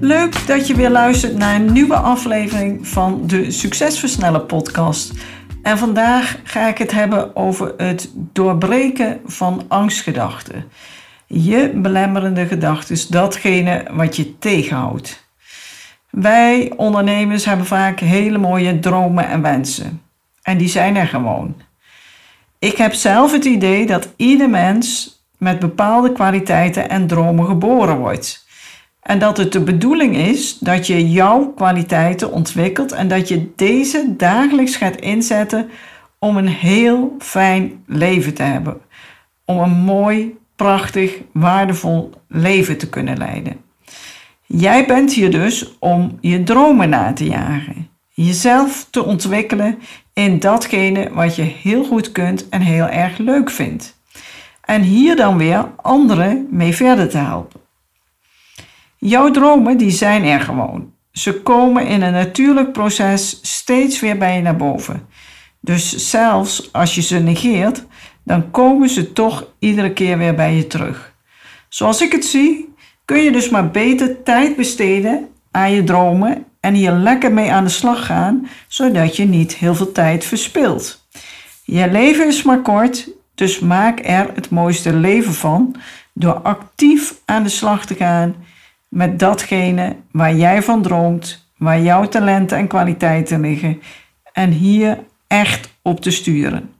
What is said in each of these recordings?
Leuk dat je weer luistert naar een nieuwe aflevering van de Succesversneller podcast. En vandaag ga ik het hebben over het doorbreken van angstgedachten. Je belemmerende gedachten, datgene wat je tegenhoudt. Wij ondernemers hebben vaak hele mooie dromen en wensen. En die zijn er gewoon. Ik heb zelf het idee dat ieder mens met bepaalde kwaliteiten en dromen geboren wordt. En dat het de bedoeling is dat je jouw kwaliteiten ontwikkelt en dat je deze dagelijks gaat inzetten om een heel fijn leven te hebben. Om een mooi, prachtig, waardevol leven te kunnen leiden. Jij bent hier dus om je dromen na te jagen. Jezelf te ontwikkelen in datgene wat je heel goed kunt en heel erg leuk vindt. En hier dan weer anderen mee verder te helpen. Jouw dromen die zijn er gewoon. Ze komen in een natuurlijk proces steeds weer bij je naar boven. Dus zelfs als je ze negeert, dan komen ze toch iedere keer weer bij je terug. Zoals ik het zie, kun je dus maar beter tijd besteden aan je dromen en hier lekker mee aan de slag gaan, zodat je niet heel veel tijd verspilt. Je leven is maar kort, dus maak er het mooiste leven van door actief aan de slag te gaan met datgene waar jij van droomt, waar jouw talenten en kwaliteiten liggen en hier echt op te sturen.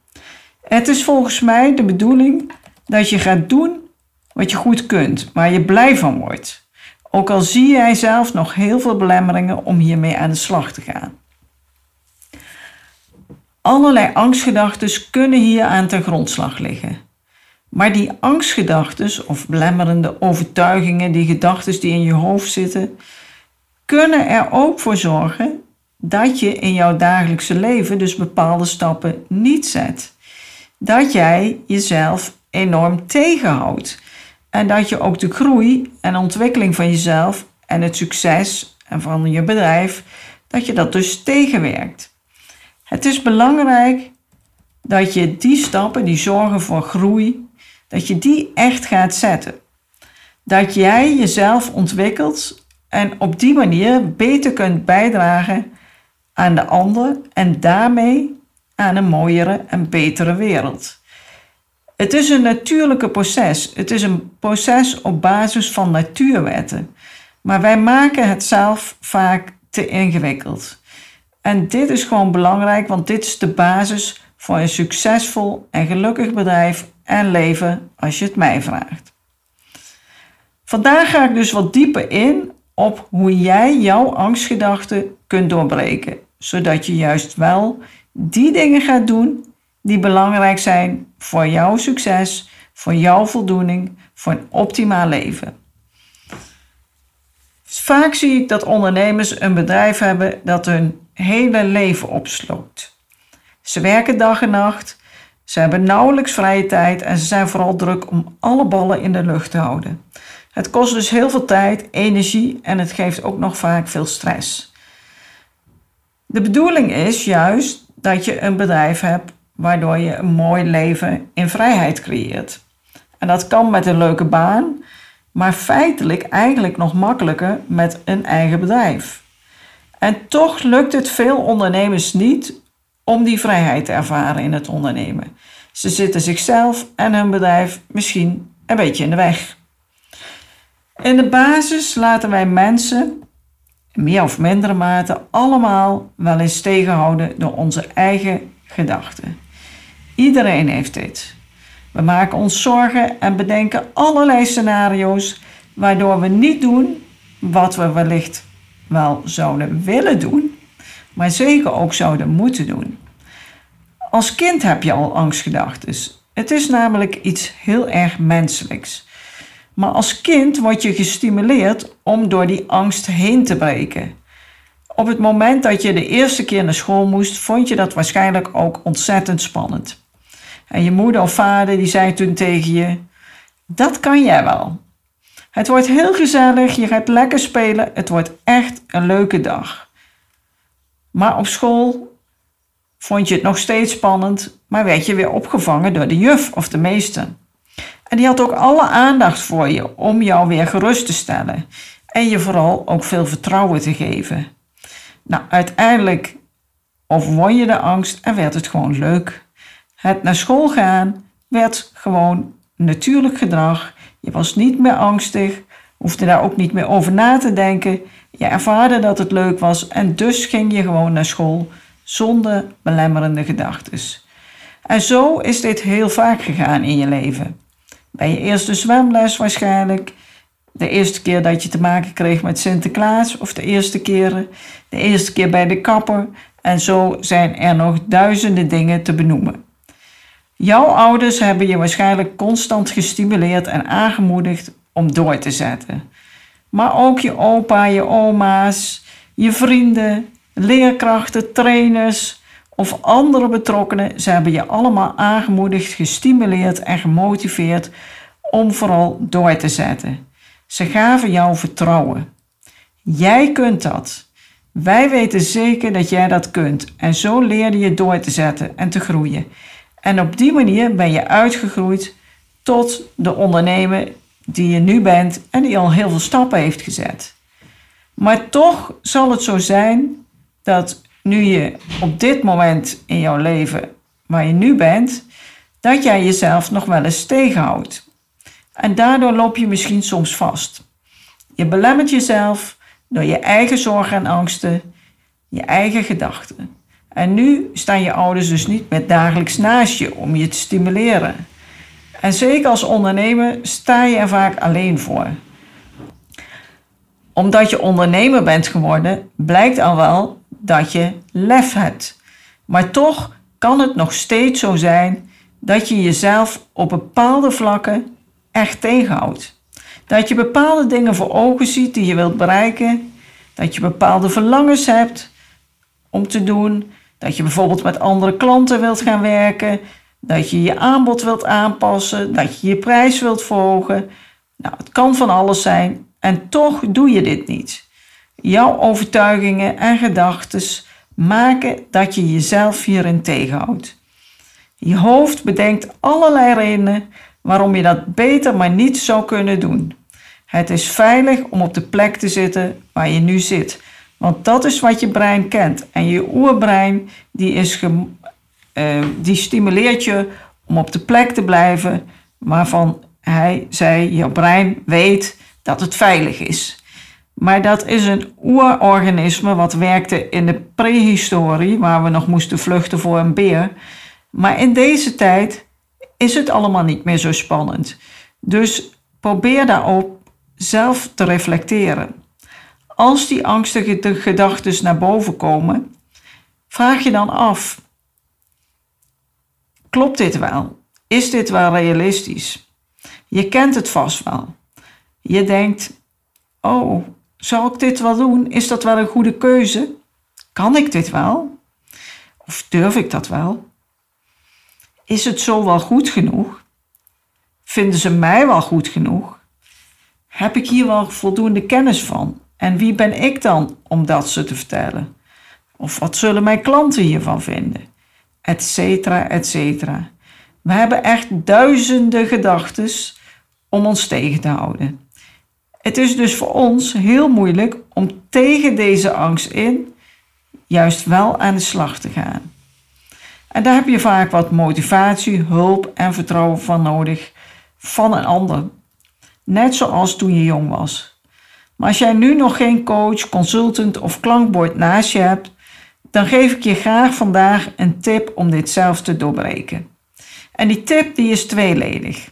Het is volgens mij de bedoeling dat je gaat doen wat je goed kunt, waar je blij van wordt. Ook al zie jij zelf nog heel veel belemmeringen om hiermee aan de slag te gaan. Allerlei angstgedachten kunnen hier aan ten grondslag liggen. Maar die angstgedachten of belemmerende overtuigingen, die gedachten die in je hoofd zitten, kunnen er ook voor zorgen dat je in jouw dagelijkse leven dus bepaalde stappen niet zet. Dat jij jezelf enorm tegenhoudt. En dat je ook de groei en ontwikkeling van jezelf en het succes en van je bedrijf, dat je dat dus tegenwerkt. Het is belangrijk dat je die stappen die zorgen voor groei dat je die echt gaat zetten. Dat jij jezelf ontwikkelt en op die manier beter kunt bijdragen aan de ander en daarmee aan een mooiere en betere wereld. Het is een natuurlijke proces. Het is een proces op basis van natuurwetten. Maar wij maken het zelf vaak te ingewikkeld. En dit is gewoon belangrijk, want dit is de basis voor een succesvol en gelukkig bedrijf en leven als je het mij vraagt. Vandaag ga ik dus wat dieper in op hoe jij jouw angstgedachten kunt doorbreken, zodat je juist wel die dingen gaat doen die belangrijk zijn voor jouw succes, voor jouw voldoening, voor een optimaal leven. Vaak zie ik dat ondernemers een bedrijf hebben dat hun hele leven opsloopt. Ze werken dag en nacht, ze hebben nauwelijks vrije tijd en ze zijn vooral druk om alle ballen in de lucht te houden. Het kost dus heel veel tijd, energie en het geeft ook nog vaak veel stress. De bedoeling is juist dat je een bedrijf hebt waardoor je een mooi leven in vrijheid creëert. En dat kan met een leuke baan, maar feitelijk eigenlijk nog makkelijker met een eigen bedrijf. En toch lukt het veel ondernemers niet om die vrijheid te ervaren in het ondernemen. Ze zitten zichzelf en hun bedrijf misschien een beetje in de weg. In de basis laten wij mensen, meer of mindere mate, allemaal wel eens tegenhouden door onze eigen gedachten. Iedereen heeft dit. We maken ons zorgen en bedenken allerlei scenario's waardoor we niet doen wat we wellicht wel zouden willen doen maar zeker ook zouden moeten doen. Als kind heb je al angstgedachten. Het is namelijk iets heel erg menselijks. Maar als kind word je gestimuleerd om door die angst heen te breken. Op het moment dat je de eerste keer naar school moest, vond je dat waarschijnlijk ook ontzettend spannend. En je moeder of vader die zei toen tegen je: Dat kan jij wel. Het wordt heel gezellig, je gaat lekker spelen, het wordt echt een leuke dag. Maar op school vond je het nog steeds spannend, maar werd je weer opgevangen door de juf of de meester. En die had ook alle aandacht voor je om jou weer gerust te stellen en je vooral ook veel vertrouwen te geven. Nou, uiteindelijk overwon je de angst en werd het gewoon leuk. Het naar school gaan werd gewoon natuurlijk gedrag. Je was niet meer angstig, hoefde daar ook niet meer over na te denken. Je ervaarde dat het leuk was en dus ging je gewoon naar school zonder belemmerende gedachten. En zo is dit heel vaak gegaan in je leven. Bij je eerste zwemles waarschijnlijk, de eerste keer dat je te maken kreeg met Sinterklaas of de eerste keren, de eerste keer bij de kapper en zo zijn er nog duizenden dingen te benoemen. Jouw ouders hebben je waarschijnlijk constant gestimuleerd en aangemoedigd om door te zetten. Maar ook je opa, je oma's, je vrienden, leerkrachten, trainers of andere betrokkenen, ze hebben je allemaal aangemoedigd, gestimuleerd en gemotiveerd om vooral door te zetten. Ze gaven jou vertrouwen. Jij kunt dat. Wij weten zeker dat jij dat kunt en zo leerde je door te zetten en te groeien. En op die manier ben je uitgegroeid tot de ondernemer die je nu bent en die al heel veel stappen heeft gezet. Maar toch zal het zo zijn dat nu je op dit moment in jouw leven waar je nu bent, dat jij jezelf nog wel eens tegenhoudt. En daardoor loop je misschien soms vast. Je belemmert jezelf door je eigen zorgen en angsten, je eigen gedachten. En nu staan je ouders dus niet meer dagelijks naast je om je te stimuleren. En zeker als ondernemer sta je er vaak alleen voor. Omdat je ondernemer bent geworden, blijkt al wel dat je lef hebt. Maar toch kan het nog steeds zo zijn dat je jezelf op bepaalde vlakken echt tegenhoudt. Dat je bepaalde dingen voor ogen ziet die je wilt bereiken, dat je bepaalde verlangens hebt om te doen, dat je bijvoorbeeld met andere klanten wilt gaan werken, dat je je aanbod wilt aanpassen, dat je je prijs wilt verhogen. Nou, het kan van alles zijn en toch doe je dit niet. Jouw overtuigingen en gedachten maken dat je jezelf hierin tegenhoudt. Je hoofd bedenkt allerlei redenen waarom je dat beter maar niet zou kunnen doen. Het is veilig om op de plek te zitten waar je nu zit, want dat is wat je brein kent. En je oerbrein die is uh, die stimuleert je om op de plek te blijven waarvan hij zei, je brein weet dat het veilig is. Maar dat is een oerorganisme wat werkte in de prehistorie, waar we nog moesten vluchten voor een beer. Maar in deze tijd is het allemaal niet meer zo spannend. Dus probeer daarop zelf te reflecteren. Als die angstige gedachten naar boven komen, vraag je dan af: Klopt dit wel? Is dit wel realistisch? Je kent het vast wel. Je denkt: Oh, zou ik dit wel doen? Is dat wel een goede keuze? Kan ik dit wel? Of durf ik dat wel? Is het zo wel goed genoeg? Vinden ze mij wel goed genoeg? Heb ik hier wel voldoende kennis van? En wie ben ik dan om dat ze te vertellen? Of wat zullen mijn klanten hiervan vinden? Etcetera, etcetera. We hebben echt duizenden gedachten om ons tegen te houden. Het is dus voor ons heel moeilijk om tegen deze angst in juist wel aan de slag te gaan. En daar heb je vaak wat motivatie, hulp en vertrouwen van nodig van een ander. Net zoals toen je jong was. Maar als jij nu nog geen coach, consultant of klankbord naast je hebt, dan geef ik je graag vandaag een tip om dit zelf te doorbreken. En die tip die is tweeledig.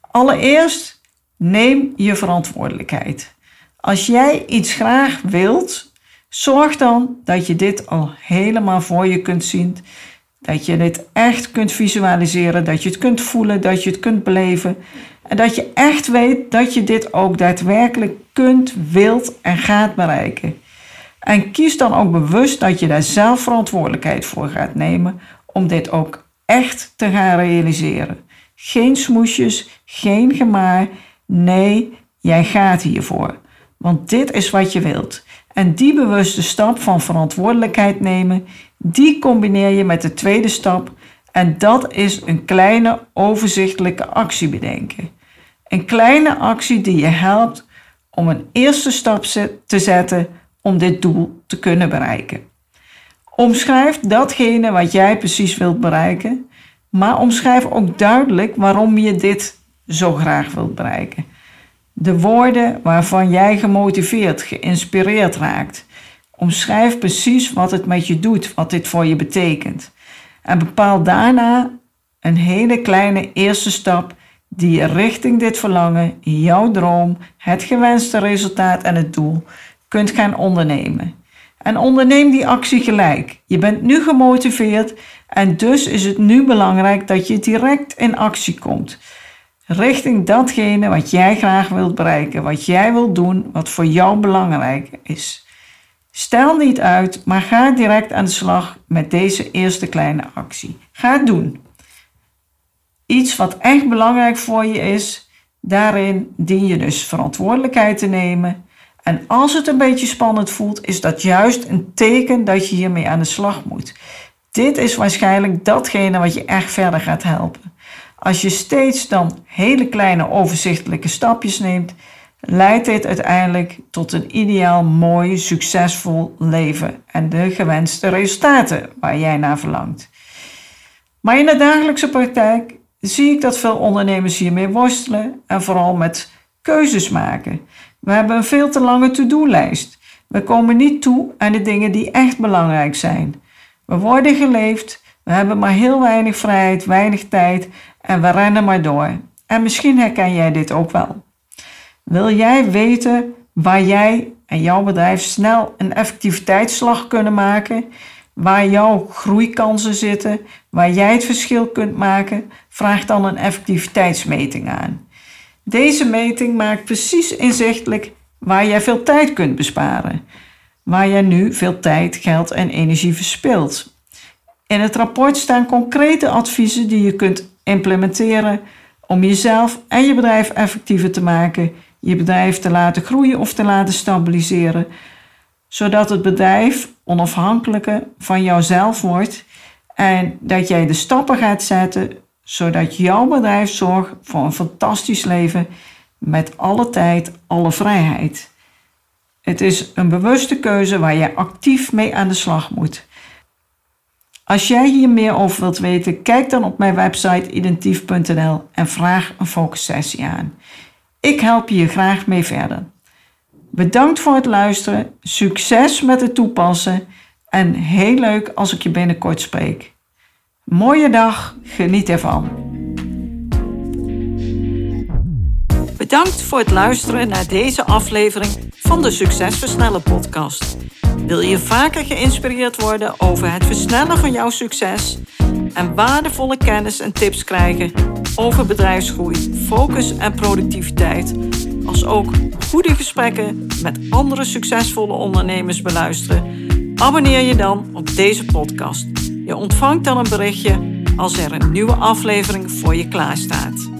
Allereerst neem je verantwoordelijkheid. Als jij iets graag wilt, zorg dan dat je dit al helemaal voor je kunt zien. Dat je dit echt kunt visualiseren, dat je het kunt voelen, dat je het kunt beleven. En dat je echt weet dat je dit ook daadwerkelijk kunt, wilt en gaat bereiken. En kies dan ook bewust dat je daar zelf verantwoordelijkheid voor gaat nemen om dit ook echt te gaan realiseren. Geen smoesjes, geen gemaar. Nee, jij gaat hiervoor. Want dit is wat je wilt. En die bewuste stap van verantwoordelijkheid nemen, die combineer je met de tweede stap. En dat is een kleine overzichtelijke actie bedenken. Een kleine actie die je helpt om een eerste stap te zetten om dit doel te kunnen bereiken. Omschrijf datgene wat jij precies wilt bereiken, maar omschrijf ook duidelijk waarom je dit zo graag wilt bereiken. De woorden waarvan jij gemotiveerd, geïnspireerd raakt. Omschrijf precies wat het met je doet, wat dit voor je betekent. En bepaal daarna een hele kleine eerste stap die richting dit verlangen, jouw droom, het gewenste resultaat en het doel kunt gaan ondernemen. En onderneem die actie gelijk. Je bent nu gemotiveerd en dus is het nu belangrijk dat je direct in actie komt. Richting datgene wat jij graag wilt bereiken, wat jij wilt doen, wat voor jou belangrijk is. Stel niet uit, maar ga direct aan de slag met deze eerste kleine actie. Ga het doen. Iets wat echt belangrijk voor je is, daarin dien je dus verantwoordelijkheid te nemen en als het een beetje spannend voelt, is dat juist een teken dat je hiermee aan de slag moet. Dit is waarschijnlijk datgene wat je echt verder gaat helpen. Als je steeds dan hele kleine overzichtelijke stapjes neemt, leidt dit uiteindelijk tot een ideaal, mooi, succesvol leven en de gewenste resultaten waar jij naar verlangt. Maar in de dagelijkse praktijk zie ik dat veel ondernemers hiermee worstelen en vooral met keuzes maken. We hebben een veel te lange to-do-lijst. We komen niet toe aan de dingen die echt belangrijk zijn. We worden geleefd, we hebben maar heel weinig vrijheid, weinig tijd en we rennen maar door. En misschien herken jij dit ook wel. Wil jij weten waar jij en jouw bedrijf snel een effectiviteitsslag kunnen maken? Waar jouw groeikansen zitten, waar jij het verschil kunt maken? Vraag dan een effectiviteitsmeting aan. Deze meting maakt precies inzichtelijk waar jij veel tijd kunt besparen, waar jij nu veel tijd, geld en energie verspilt. In het rapport staan concrete adviezen die je kunt implementeren om jezelf en je bedrijf effectiever te maken, je bedrijf te laten groeien of te laten stabiliseren, zodat het bedrijf onafhankelijker van jouzelf wordt en dat jij de stappen gaat zetten zodat jouw bedrijf zorgt voor een fantastisch leven met alle tijd, alle vrijheid. Het is een bewuste keuze waar je actief mee aan de slag moet. Als jij hier meer over wilt weten, kijk dan op mijn website identief.nl en vraag een focussessie aan. Ik help je hier graag mee verder. Bedankt voor het luisteren, succes met het toepassen en heel leuk als ik je binnenkort spreek. Mooie dag, geniet ervan. Bedankt voor het luisteren naar deze aflevering van de Succesversnellen podcast. Wil je vaker geïnspireerd worden over het versnellen van jouw succes en waardevolle kennis en tips krijgen over bedrijfsgroei, focus en productiviteit, als ook goede gesprekken met andere succesvolle ondernemers beluisteren? Abonneer je dan op deze podcast. Je ontvangt dan een berichtje als er een nieuwe aflevering voor je klaarstaat.